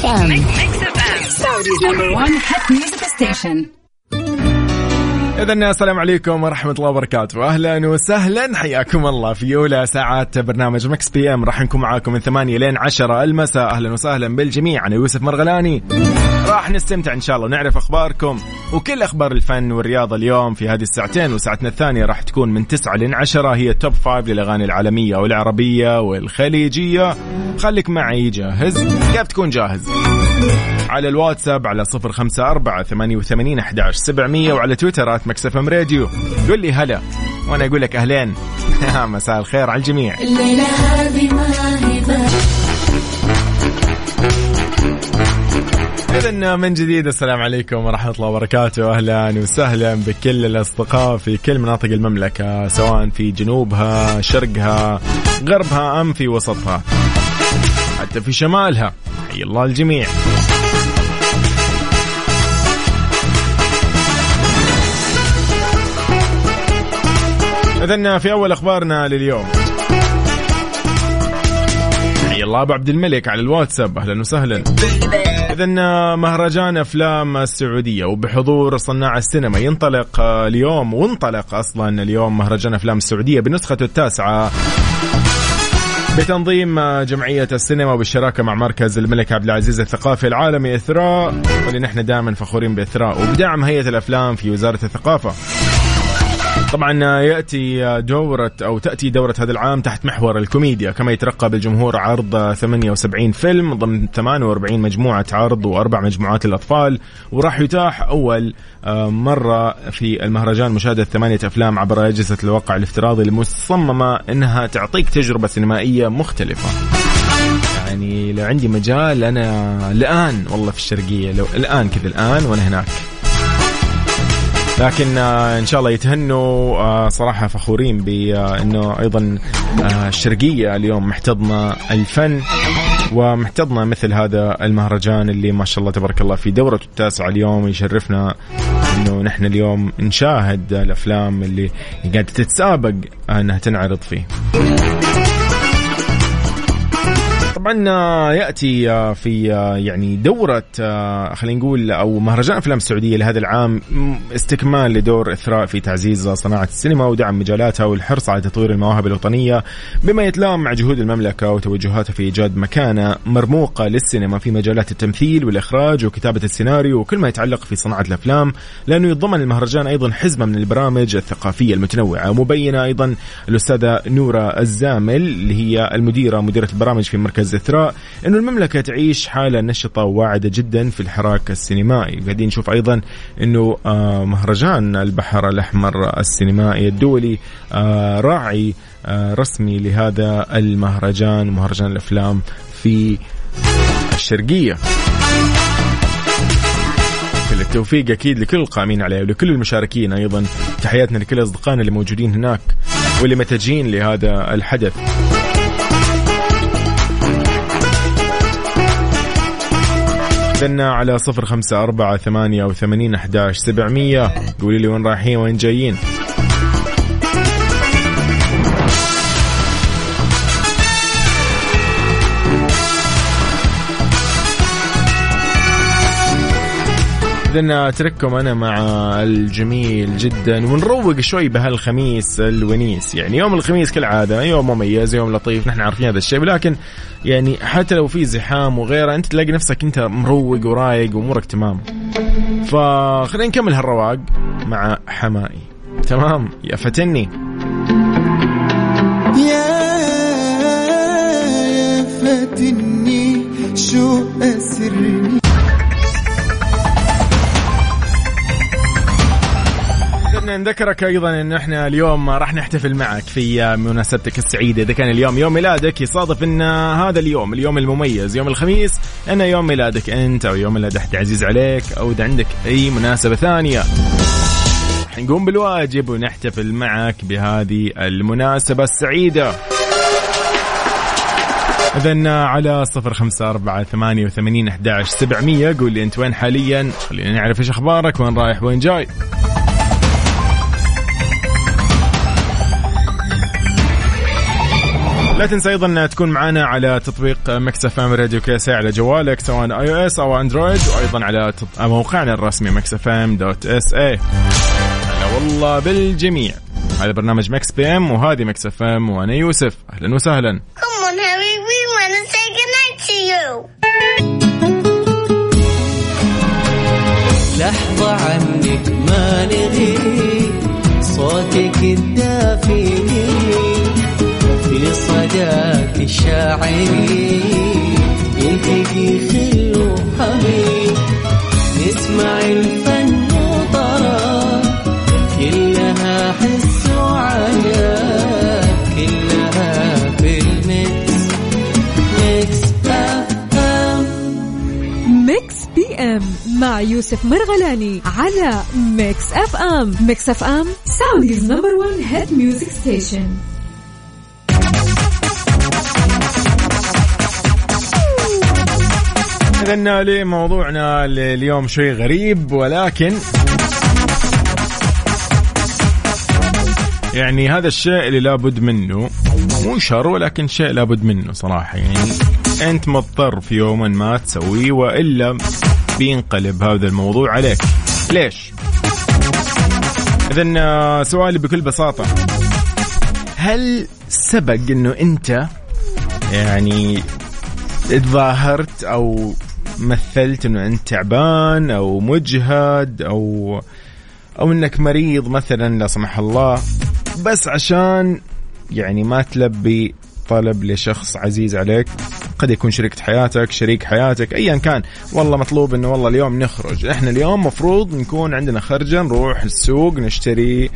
Mix Mix FM. Saudi's number one hit music station. إذا السلام عليكم ورحمة الله وبركاته، أهلا وسهلا حياكم الله في أولى ساعات برنامج Mix PM راح نكون معاكم من ثمانية لين عشرة المساء، أهلا وسهلا بالجميع، أنا يوسف مرغلاني. راح نستمتع إن شاء الله ونعرف أخباركم وكل أخبار الفن والرياضة اليوم في هذه الساعتين وساعتنا الثانية راح تكون من تسعة لين عشرة هي Top Five للأغاني العالمية والعربية والخليجية. خليك معي جاهز؟ كيف تكون جاهز؟ على الواتساب على صفر خمسة أربعة ثمانية وثمانين أحداش سبعمية وعلى تويتر at Mix FM Radio. قول لي هلا وأنا أقول لك أهلين. مساء الخير على الجميع. الليلة هذه ما إذا من جديد السلام عليكم ورحمة الله وبركاته. أهلا وسهلا بكل الأصدقاء في كل مناطق المملكة سواء في جنوبها شرقها غربها أم في وسطها. حتى في شمالها. حي الله الجميع. إذن في أول أخبارنا لليوم. حي الله أبو عبد الملك على الواتساب. أهلا وسهلا. إذا مهرجان أفلام السعودية وبحضور صناع السينما ينطلق اليوم وانطلق أصلا اليوم مهرجان أفلام السعودية بنسخته التاسعة. بتنظيم جمعية السينما وبالشراكة مع مركز الملك عبد العزيز الثقافي العالمي إثراء واللي نحن دائما فخورين بإثراء وبدعم هيئة الأفلام في وزارة الثقافة. طبعا يأتي دورة أو تأتي دورة هذا العام تحت محور الكوميديا كما يترقب الجمهور عرض 78 فيلم ضمن 48 مجموعة عرض وأربع مجموعات للاطفال وراح يتاح أول آه، مرة في المهرجان مشاهدة ثمانية أفلام عبر أجهزة الواقع الافتراضي المصممة إنها تعطيك تجربة سينمائية مختلفة. يعني لو عندي مجال أنا الان والله في الشرقية لو الآن كذا الآن وأنا هناك لكن آه، إن شاء الله يتهنوا آه، صراحة فخورين بانه أيضا آه، الشرقية اليوم محتضنة الفن ومحتضنة مثل هذا المهرجان اللي ما شاء الله تبارك الله في دورته التاسعه اليوم يشرفنا إنه نحن اليوم نشاهد الأفلام اللي قاعدة تتسابق إنها تنعرض فيه. طبعا آه، يأتي آه، في آه، يعني دورة خلينا نقول أو مهرجان أفلام السعودية لهذا العام استكمال لدور إثراء في تعزيز صناعة السينما ودعم مجالاتها والحرص على تطوير المواهب الوطنية بما يتلائم مع جهود المملكة وتوجهاتها في إيجاد مكانة مرموقة للسينما في مجالات التمثيل والإخراج وكتابة السيناريو وكل ما يتعلق في صناعة الأفلام لأنه يتضمن المهرجان أيضا حزمه من البرامج الثقافية المتنوعة. مبينه أيضا الأستاذة نورة الزامل اللي هي المديرة مديرة البرامج في مركز إثراء أنه المملكة تعيش حالة نشطة وواعدة جدا في الحراك السينمائي. قاعدين نشوف أيضا أنه آه، مهرجان البحر الأحمر السينمائي الدولي آه، راعي آه، رسمي لهذا المهرجان مهرجان الأفلام في الشرقية. كل التوفيق أكيد لكل القائمين عليه ولكل المشاركين أيضا. تحياتنا لكل أصدقائنا اللي موجودين هناك واللي متجهين لهذا الحدث. استنى على صفر خمسة أربعة ثمانية وثمانين أحداش سبعمية قولي لي وين رايحين وين جايين. إذن أترككم أنا مع الجميل جدا ونروق شوي بهالخميس الونيس. يعني يوم الخميس كالعادة يوم مميز يوم لطيف نحن عارفين هذا الشيء. ولكن يعني حتى لو في زحام وغيره أنت تلاقي نفسك أنت مروق ورايق وأمورك تمام. فخلينا نكمل هالرواق مع حمائي. تمام؟ يا فتني. يا فتني شو أسرني نذكرك أيضا أن إحنا اليوم راح نحتفل معك في مناسبتك السعيدة. إذا كان اليوم يوم ميلادك يصادف أن هذا اليوم اليوم المميز يوم الخميس انه يوم ميلادك أنت أو يوم ميلاد أحد عزيز عليك أو إذا عندك أي مناسبة ثانية. راح نقوم بالواجب ونحتفل معك بهذه المناسبة السعيدة. إذا على صفر خمسة أربعة ثمانية وثمانين أحد سبعمية قول لي أنت وين حاليا؟ خلينا نعرف إيش أخبارك وين رايح وين جاي؟ لا تنسى أيضا تكون معنا على تطبيق Mix FM Radio KSA على جوالك سواء iOS أو Android وأيضا على موقعنا الرسمي Mix FM dot SA. هلا والله بالجميع. هذا برنامج Mix PM وهذه Mix FM وأنا يوسف. أهلا وسهلا. لحظة عنك ما نغيب صوتك الدافي. صداك الشاعري يلتقي خل وحبيب نسمع الفن وطرب كلها حس وعجب كلها في ال Mix Mix FM. Mix PM مع يوسف مرغلاني على Mix FM. Mix FM Saudi's number 1 hit music station إذا لموضوعنا اليوم شيء غريب ولكن يعني هذا الشيء اللي لابد منه مو شر ولكن شيء لابد منه صراحة. يعني أنت مضطر في يوم ما تسويه وإلا بينقلب هذا الموضوع عليك. ليش؟ إذا سؤالي بكل بساطة. هل سبق إنه أنت يعني تظاهرت أو مثلت إنه أنت تعبان أو مجهد أو أو إنك مريض مثلا لا سمح الله. بس عشان يعني ما تلبي طلب لشخص عزيز عليك. قد يكون شريكة حياتك شريك حياتك ايا كان. والله مطلوب إنه والله اليوم نخرج. إحنا اليوم مفروض نكون عندنا خرجة نروح السوق نشتري.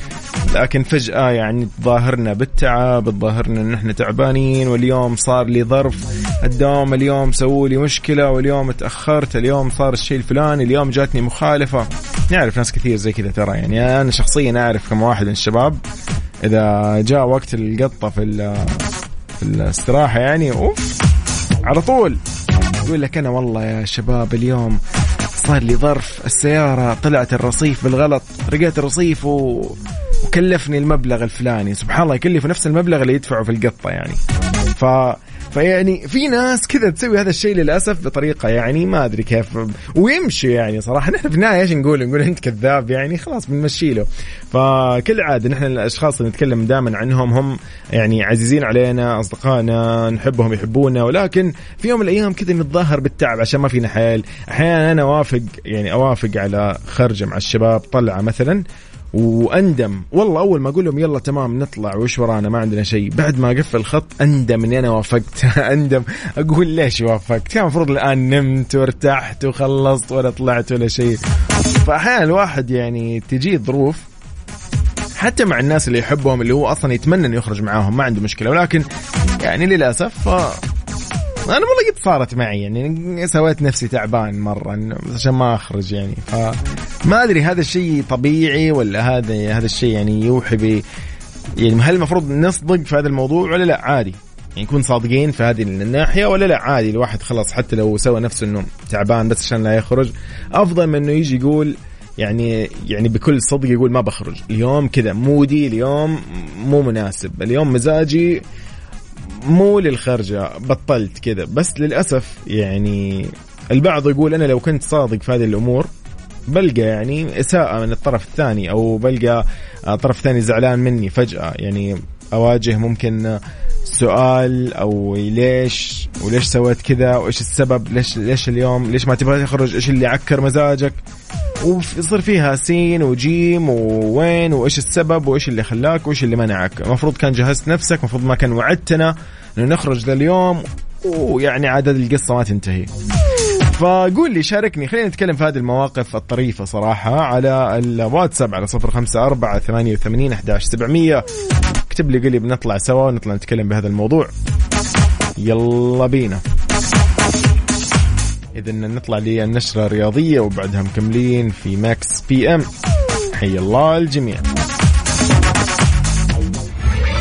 لكن فجأة يعني تظاهرنا بالتعب تظاهرنا إن إحنا تعبانين واليوم صار لي ظرف الدوام اليوم سووا لي مشكلة واليوم تأخرت اليوم صار الشيء الفلاني اليوم جاتني مخالفة. نعرف ناس كثير زي كذا ترى يعني أنا شخصيا أعرف كم واحد من الشباب إذا جاء وقت القطة في في الاستراحة يعني أوف على طول. يقول لك أنا والله يا شباب اليوم صار لي ظرف السيارة طلعت الرصيف بالغلط رقيت الرصيف و... وكلفني المبلغ الفلاني. سبحان الله يكلف نفس المبلغ اللي يدفعه في القطة يعني. ف فيعني في ناس كذا تسوي هذا الشيء للأسف بطريقة يعني ما أدري كيف ويمشي يعني صراحة. نحن في النهاية إيش نقول؟ نقول أنت كذاب يعني خلاص بنمشي له. فكل عادة نحن الأشخاص اللي نتكلم دائما عنهم هم يعني عزيزين علينا أصدقائنا نحبهم يحبونا ولكن في يوم من الأيام كذا نتظاهر بالتعب عشان ما فينا حيل. أحيانا أنا أوافق يعني أوافق على خرجه مع الشباب طلعة مثلا. وأندم. والله أول ما أقول لهم يلا تمام نطلع وش ورانا ما عندنا شيء. بعد ما اقفل الخط أندم إني أنا وافقت. أندم. أقول ليش وافقت؟ كان المفروض الآن نمت وارتحت وخلصت ولا طلعت ولا شيء. فأحيانا الواحد يعني تجي ظروف حتى مع الناس اللي يحبهم اللي هو أصلا يتمنى إنه يخرج معاهم ما عنده مشكلة. ولكن يعني للأسف أنا والله قد صارت معي يعني سويت نفسي تعبان مرة عشان ما أخرج يعني. فما أدري هذا الشيء طبيعي ولا هذا هذا الشيء يعني يوحي ب يعني هل المفروض نصدق في هذا الموضوع ولا لا؟ عادي. يعني نكون صادقين في هذه الناحية ولا لا؟ عادي الواحد خلاص حتى لو سوى نفسه إنه تعبان بس عشان لا يخرج. أفضل من إنه يجي يقول يعني يعني بكل صدق يقول ما بخرج. اليوم كذا مودي اليوم مو مناسب. اليوم مزاجي مو للخرجة بطلت كذا. بس للأسف يعني البعض يقول أنا لو كنت صادق في هذه الأمور بلقى يعني إساءة من الطرف الثاني أو بلقى طرف ثاني زعلان مني فجأة. يعني أواجه ممكن سؤال أو ليش وليش سويت كذا وإيش السبب ليش ليش اليوم ليش ما تبغى تخرج إيش اللي عكر مزاجك؟ ويصير فيها سين وجيم ووين وإيش السبب وإيش اللي خلاك وإيش اللي منعك. المفروض كان جهزت نفسك المفروض ما كان وعدتنا إنه نخرج ذا اليوم ويعني عدد القصة ما تنتهي. فقول لي شاركني. خلينا نتكلم في هذه المواقف الطريفة صراحة على الواتساب على صفر خمسة أربعة ثمانية وثمانين أحداش سبعمية. اكتب لي قولي بنطلع سوا ونطلع نتكلم بهذا الموضوع. يلا بينا. إذا نطلع للنشرة الرياضية وبعدها مكملين في Mix PM حي الله الجميع.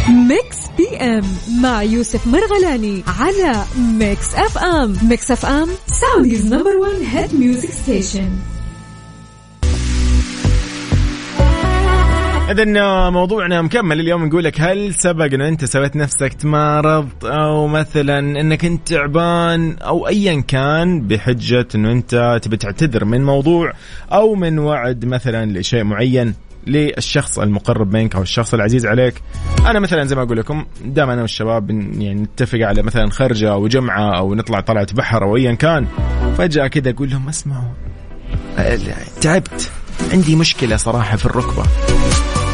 Mix PM مع يوسف مرغلاني على Mix FM Mix FM Saudi's number 1 hit music station اذا موضوعنا مكمل اليوم. نقول لك هل سبق انه أنت سويت نفسك تمارض أو مثلا إنك أنت تعبان أو ايا كان بحجة انه أنت تبي تعتذر من موضوع أو من وعد مثلا لشيء معين للشخص المقرب منك أو الشخص العزيز عليك. أنا مثلا زي ما أقول لكم دائما أنا والشباب يعني نتفق على مثلا خرجة أو جمعة أو نطلع طلعة بحر أو ايا كان. فجأة كذا أقول لهم أسمعوا تعبت عندي مشكلة صراحة في الركبة.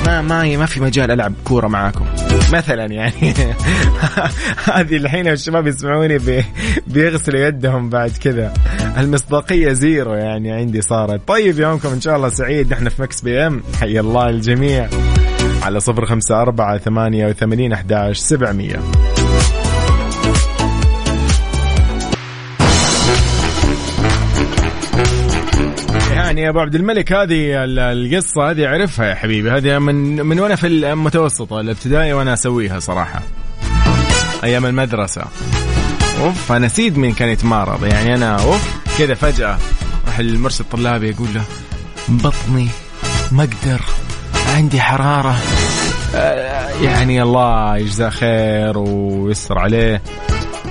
ما ما في مجال ألعب كورة معاكم. مثلا يعني. هذه الحين الشباب يسمعوني بي بيغسلوا يدهم بعد كذا. المصداقية zero يعني عندي صارت. طيب يومكم إن شاء الله سعيد. نحن في Mix PM. حي الله الجميع. على صفر خمسة أربعة ثمانية وثمانين أحداش سبعمية. يعني يا أبو عبد الملك هذه القصة هذه أعرفها يا حبيبي. هذه من من وأنا في المتوسطة الابتدائي وأنا أسويها صراحة. أيام المدرسة. أوف أنا نسيت مين كان يتمارض. يعني أنا أوف كذا فجأة راح المرشد الطلابي يقول له بطني ما أقدر عندي حرارة. آه، يعني الله يجزاه خير ويستر عليه.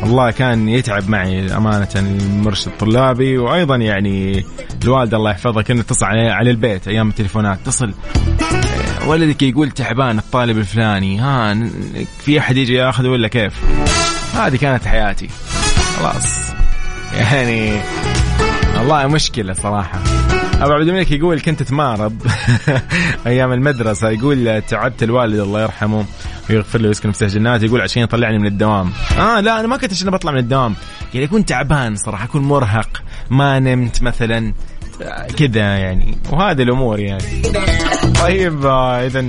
والله كان يتعب معي أمانة المرشد الطلابي وأيضا يعني الوالدة الله يحفظها كنا نتصل على البيت أيام التليفونات. تصل ولدك يقول تعبان الطالب الفلاني. ها في أحد يجي ياخذه ولا كيف؟ هذه كانت حياتي. خلاص. يعني والله مشكلة صراحة. أبو عبد الملك يقول كنت تمارض أيام المدرسة. يقول تعبت الوالد الله يرحمه ويغفر له ويسكن في الجنات يقول عشان يطلعني من الدوام. آه لا أنا ما كنت عشان بطلع من الدوام. يعني أكون تعبان صراحة أكون مرهق ما نمت مثلا كذا يعني. وهذه الأمور يعني. طيب اذا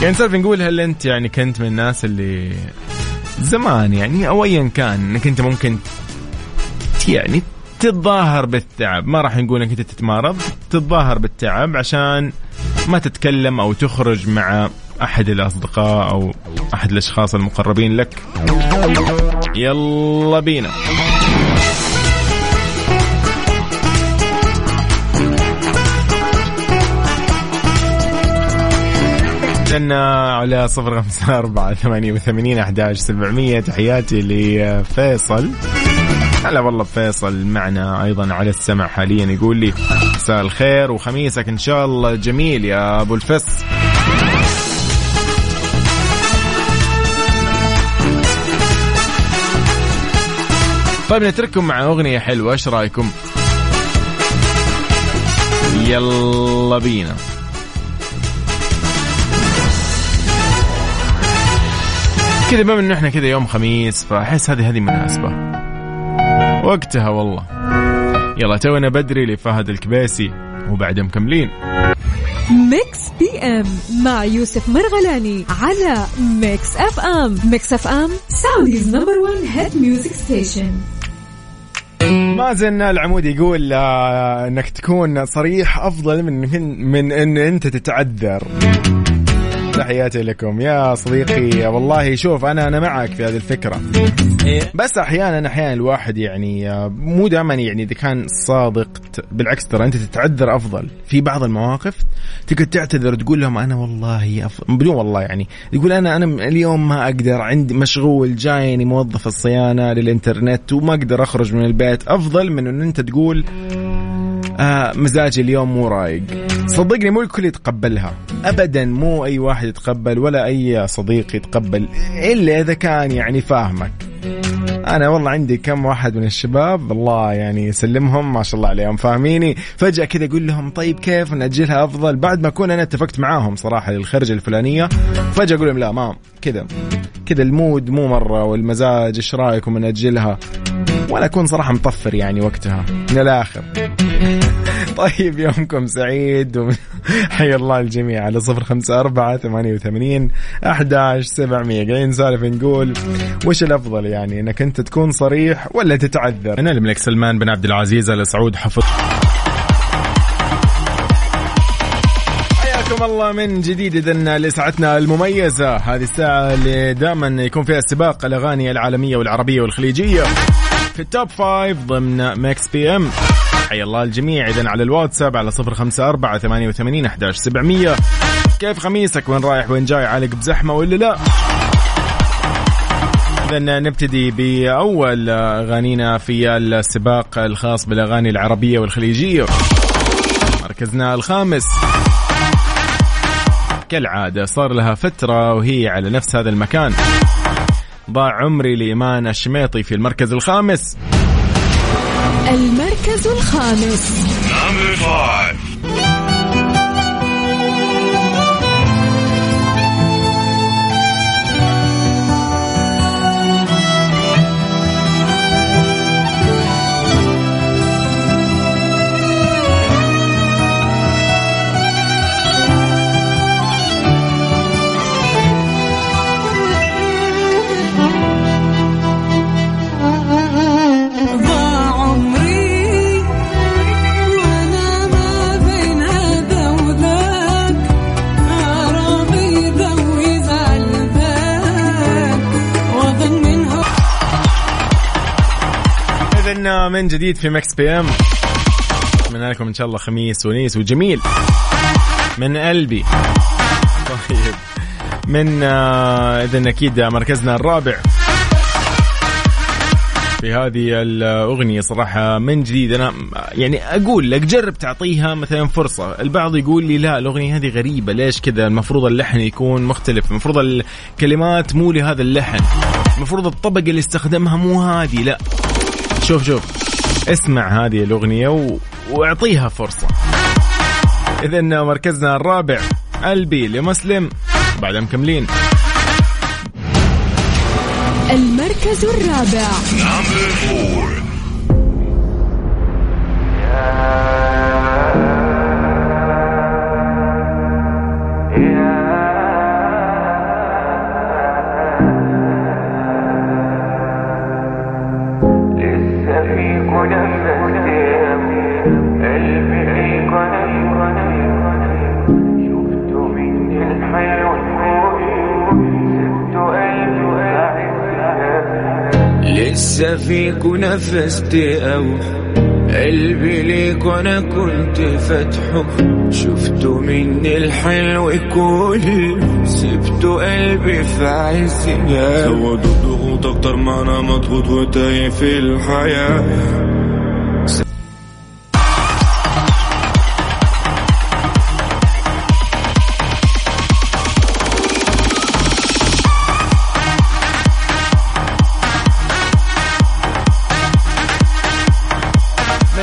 يعني نسولف نقول هل أنت يعني كنت من الناس اللي زمان يعني أو ايا كان إنك أنت ممكن يعني تتظاهر بالتعب. ما راح نقول إنك أنت تتمارض تتظاهر بالتعب عشان ما تتكلم أو تخرج مع أحد الأصدقاء أو أحد الأشخاص المقربين لك. يلا بينا. لنا على صفر خمسة أربعة ثمانية وثمانين أحداش سبعمية. تحياتي لفيصل. هلا والله فيصل معنا أيضا على السمع حاليا يقول لي مساء الخير وخميسك إن شاء الله جميل يا أبو الفس. طيب نترككم مع أغنية حلوة إيش رأيكم؟ يلا بينا. كذا بما انه إحنا كذا يوم خميس فأحس هذه هذه مناسبة. وقتها والله. يلا تونا بدري لفهد الكبيسي وبعد مكملين Mix PM مع يوسف مرغلاني على Mix FM. Mix FM Saudi's number 1 hit music station مازن العمود يقول آه إنك تكون صريح أفضل من, من إن أنت تتعذر. تحياتي لكم يا صديقي. والله شوف أنا أنا معك في هذه الفكرة. بس أحيانا أحيانا الواحد يعني مو دائما يعني إذا كان صادق بالعكس ترى أنت تتعذر أفضل. في بعض المواقف تقدر تعتذر تقول لهم أنا والله أفضل بدون والله يعني. يقول أنا أنا اليوم ما أقدر عندي مشغول جايني موظف الصيانة للإنترنت وما أقدر أخرج من البيت. أفضل من إن أنت تقول آه مزاجي اليوم مو رايق. صدقني مو الكل يتقبلها. ابدا مو أي واحد يتقبل ولا أي صديق يتقبل إلا إذا كان يعني فاهمك. أنا والله عندي كم واحد من الشباب الله يعني يسلمهم ما شاء الله عليهم فاهميني؟ فجأة كذا أقول لهم طيب كيف؟ نأجلها أفضل. بعد ما أكون أنا اتفقت معاهم صراحة للخرجة الفلانية فجأة أقول لهم لا ما كذا كذا المود مو مرة والمزاج إيش رأيكم نأجلها؟ وأنا أكون صراحة مطفر يعني وقتها من الآخر. طيب يومكم سعيد. حي الله الجميع على صفر خمسة أربعة ثمانية وثمانين أحداش سبعمية. قاعدين نسولف نقول وش الأفضل يعني أنك أنت تكون صريح ولا تتعذر؟ أنا الملك سلمان بن عبد العزيز آل سعود حفظ. حياكم الله من جديد اذا لساعتنا المميزة. هذه الساعة اللي دائما يكون فيها سباق الأغاني العالمية والعربية والخليجية. في ال Top Five ضمن Mix PM حيا الله الجميع. إذا على الواتساب على صفر خمسة أربعة ثمانية وثمانين أحداش سبعمية. كيف خميسك؟ وين رايح؟ وين جاي؟ عالق بزحمة ولا لا؟ إذا نبتدي بأول أغانينا في السباق الخاص بالأغاني العربية والخليجية. مركزنا الخامس. كالعادة صار لها فترة وهي على نفس هذا المكان. ضاع عمري لإيمان الشميطي في المركز الخامس. المركز الخامس. من جديد في Mix PM. أتمنى لكم إن شاء الله خميس ونيس وجميل. من قلبي. طيب. من آه، إذا أكيد مركزنا الرابع. في هذه الأغنية صراحة من جديد. أنا يعني أقول لك جرب تعطيها مثلا فرصة. البعض يقول لي لا الأغنية هذه غريبة. ليش كذا؟ المفروض اللحن يكون مختلف. المفروض الكلمات مو لهذا اللحن. المفروض الطبقة اللي استخدمها مو هذه. لا. شوف شوف. اسمع هذه الأغنية و... واعطيها فرصة. إذا مركزنا الرابع قلبي لمسلم بعدها مكملين. المركز الرابع. لسه فيك نفست أو قلبي ليك وأنا كنت فاتحه شفته مني الحلو كله سبته قلبي في عز زودوا الضغوط أكتر ما أنا مضغوط وتايه في الحياة.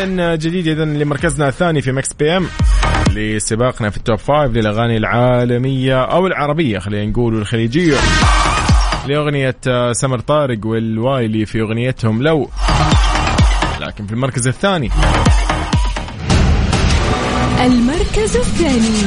من جديد اذا لمركزنا الثاني في Mix PM لسباقنا في ال Top Five للأغاني العالمية أو العربية خلينا نقول والخليجية. لأغنية سمر طارق والوايلي في أغنيتهم لو. لكن في المركز الثاني. المركز الثاني.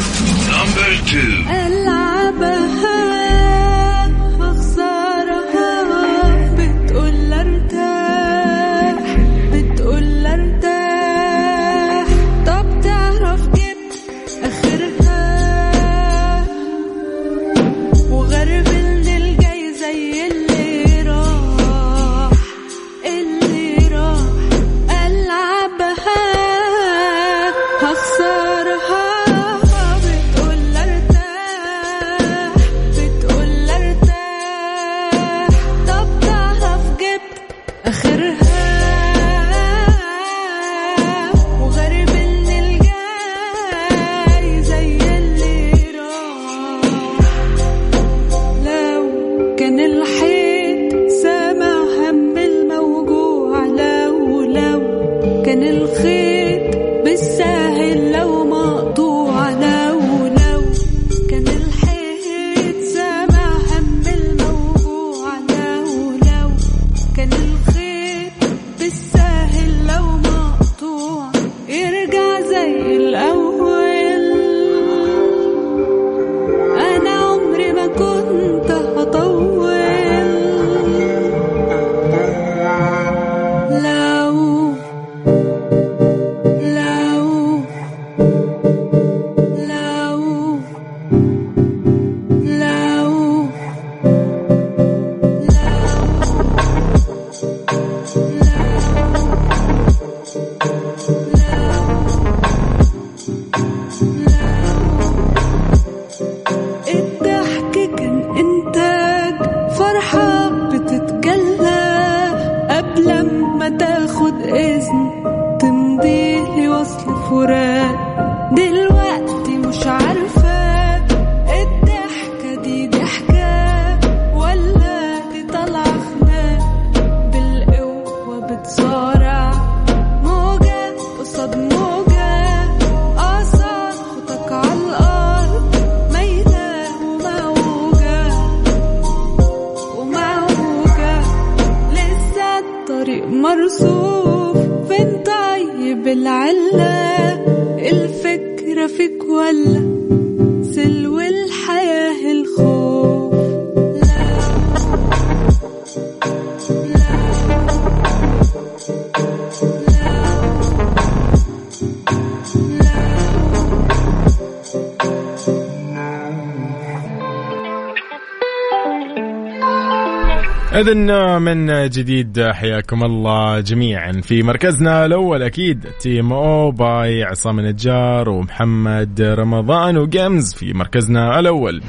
إذن من جديد حياكم الله جميعا. في مركزنا الأول أكيد تيم أو by عصام النجار ومحمد رمضان وجيمز في مركزنا الأول.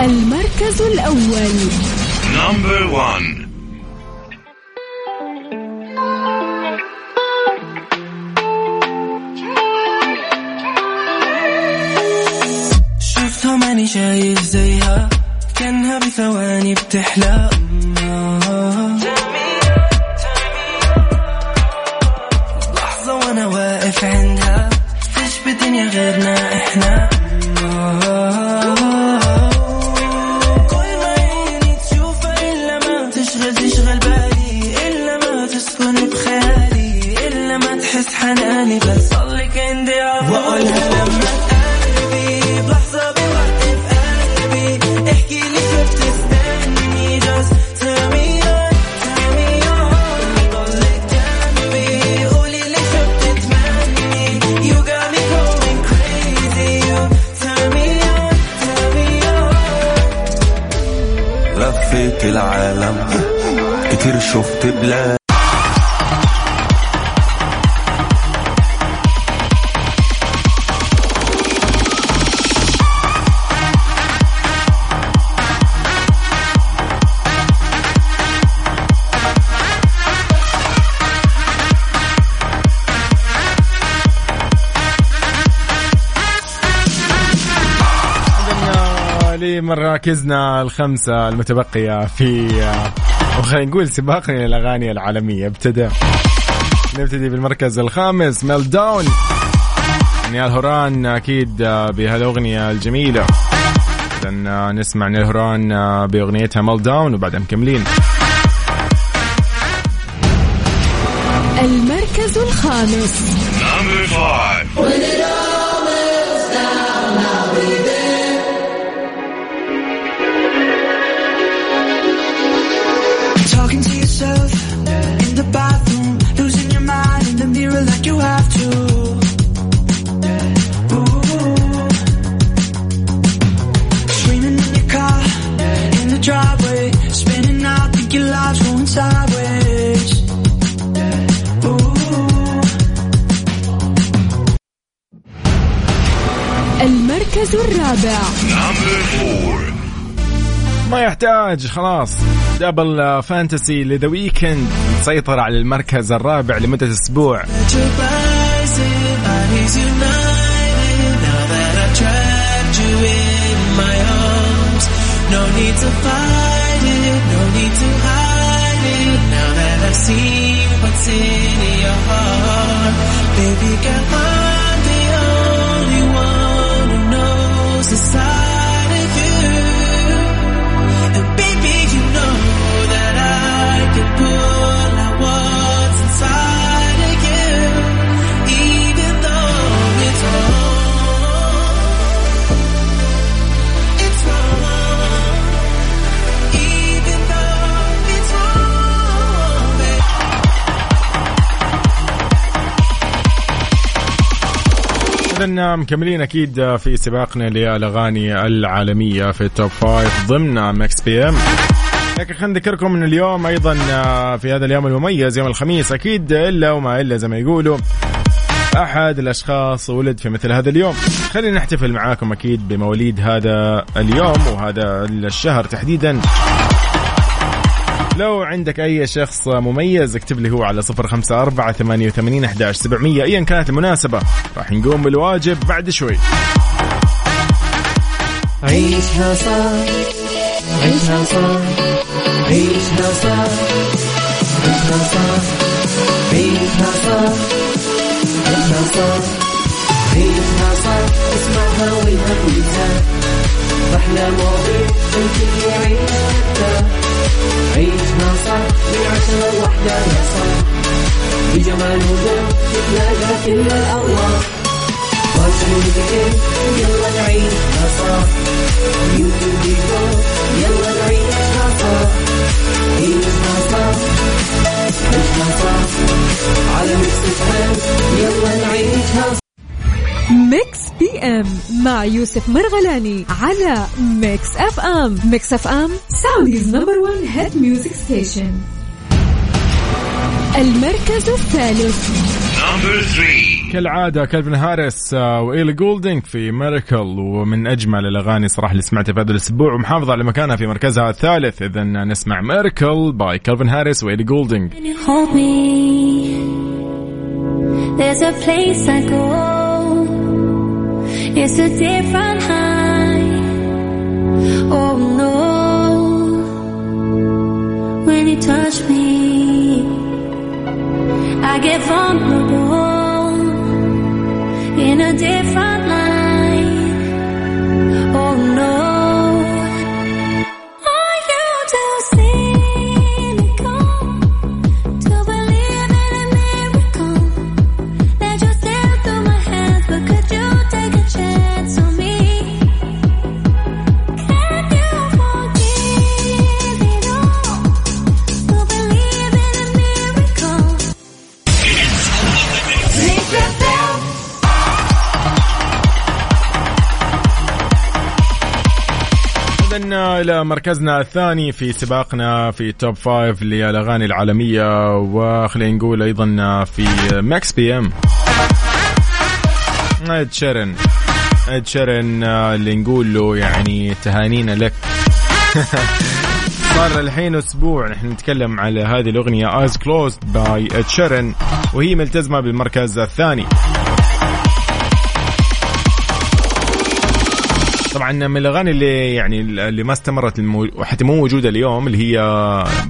المركز الأول. Number one. شفتها ماني شايف زيها. كانها بثواني بتحلى لحظة وأنا واقف عندها. فيش بدنيا غيرنا إحنا. لمراكزنا الخمسة المتبقية في وخلينا نقول سباقنا الأغاني العالمية. ابتدى نبتدي بالمركز الخامس Meltdown نيال هوران أكيد بهالأغنية الجميلة. إذن نسمع نيال هوران بأغنيتها Meltdown وبعدها مكملين. المركز الخامس. المركز الرابع Number four. ما يحتاج خلاص Double Fantasy ل The Weeknd مسيطر على المركز الرابع لمدة أسبوع Surprising, bodies إذا مكملين أكيد في سباقنا للأغاني العالمية في ال Top Five ضمن Mix PM لكن خلينا نذكركم إن اليوم أيضا في هذا اليوم المميز يوم الخميس أكيد إلا وما إلا زي ما يقولوا أحد الأشخاص ولد في مثل هذا اليوم. خلينا نحتفل معاكم أكيد بمواليد هذا اليوم وهذا الشهر تحديدا. لو عندك أي شخص مميز اكتب لي هو على صفر خمسة أربعة ثمانية وثمانين أحداش سبعمية أيا كانت المناسبة. راح نقوم بالواجب بعد شوي. عيشها صح. عيشها صح. عيشها صح. عيشها صح. عيشها صح. عيشها صح. عيشها صح. اسمعها والهم ينزاح أحلى مواضيع الكل يعيش ترتاح عيشها صح من عشرة لوحدة يا صاح بجمال وذوق تتلاقى كل الأرواح وشوفك يلا نعيشها صح يوتيوب ديكور يلا نعيشها صح عيشها صح عيشها صح على Mix يلا نعيشها Mix PM مع يوسف مرغلاني على Mix FM Mix FM Saudi's number 1 hit music station المركز الثالث. كالعادة كالفن هاريس آه، وإيلي جولدينج في Miracle ومن أجمل الأغاني صراحة اللي سمعتها في هذا الأسبوع ومحافظة على مكانها في مركزها الثالث. إذا نسمع Miracle by كالفن هاريس وإيلي جولدينج. There's a place I go. It's a different high. Oh no. When you touch me, I get vulnerable in a different light. مركزنا الثاني في سباقنا في Top Five للأغاني العالمية وخلينا نقول أيضا في Mix PM. إد شيرن إد شيرن اللي نقول له يعني تهانينا لك. صار الحين أسبوع نحن نتكلم على هذه الأغنية Eyes Closed by اد شيرن وهي ملتزمة بالمركز الثاني. طبعا من الأغاني اللي يعني اللي ما استمرت المو... وحتى مو موجودة اليوم اللي هي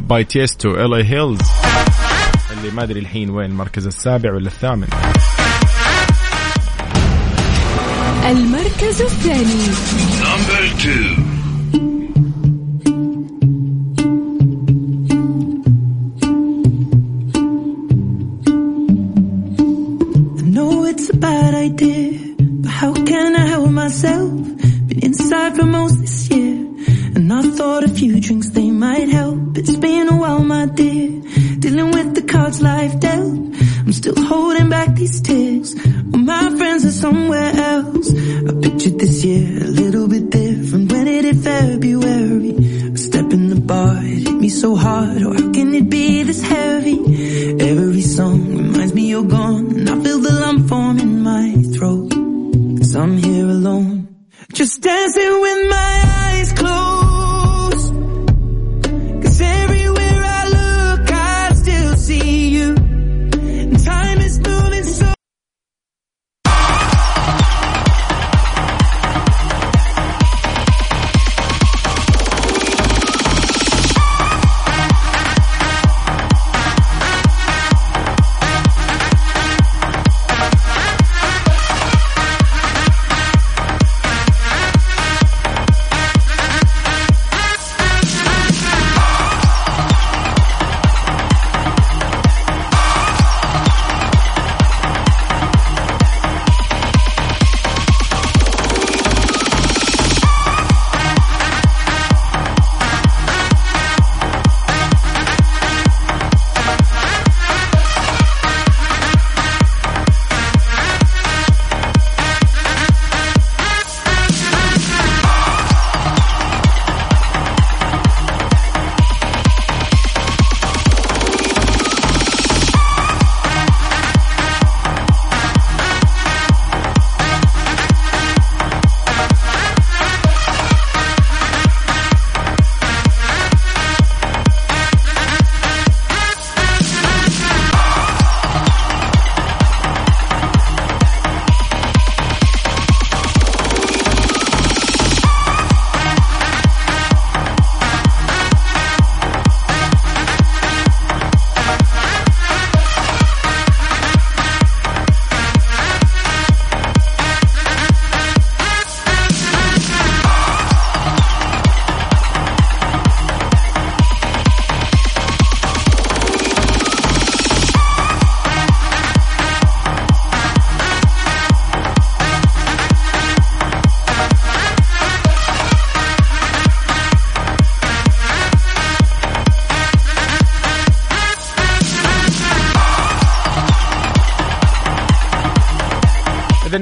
باي تيستو ال اي هيلز اللي ما أدري الحين وين المركز السابع ولا الثامن. المركز الثاني. I know it's a bad idea, but how can I help myself? Inside for most this year, and I thought a few drinks they might help. It's been a while, my dear, dealing with the cards life dealt. I'm still holding back these tears. Well, my friends are somewhere else. I pictured this year a little bit different when it hit February. A step in the bar, it hit me so hard. Or how can it be this heavy?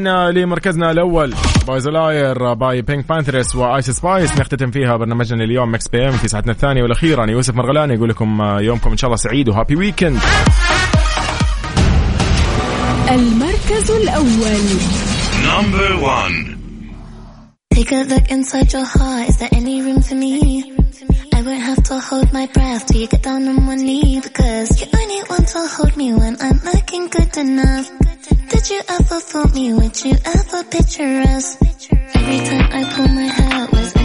اذن لمركزنا الأول Boy's a liar by بينك بانثرس وايس سبايس نختتم فيها برنامجنا اليوم Mix PM في ساعتنا الثانية والأخيرة يوسف مرغلاني يقول لكم آه، يومكم إن شاء الله سعيد و happy weekend المركز الأول Number one. Take a look inside your heart. Is there any room for me? I won't have to hold my breath till you get down on one knee because you only want to hold me when I'm looking good enough. Did you ever fool me? Would you ever picture us? Every time I pull my hair, was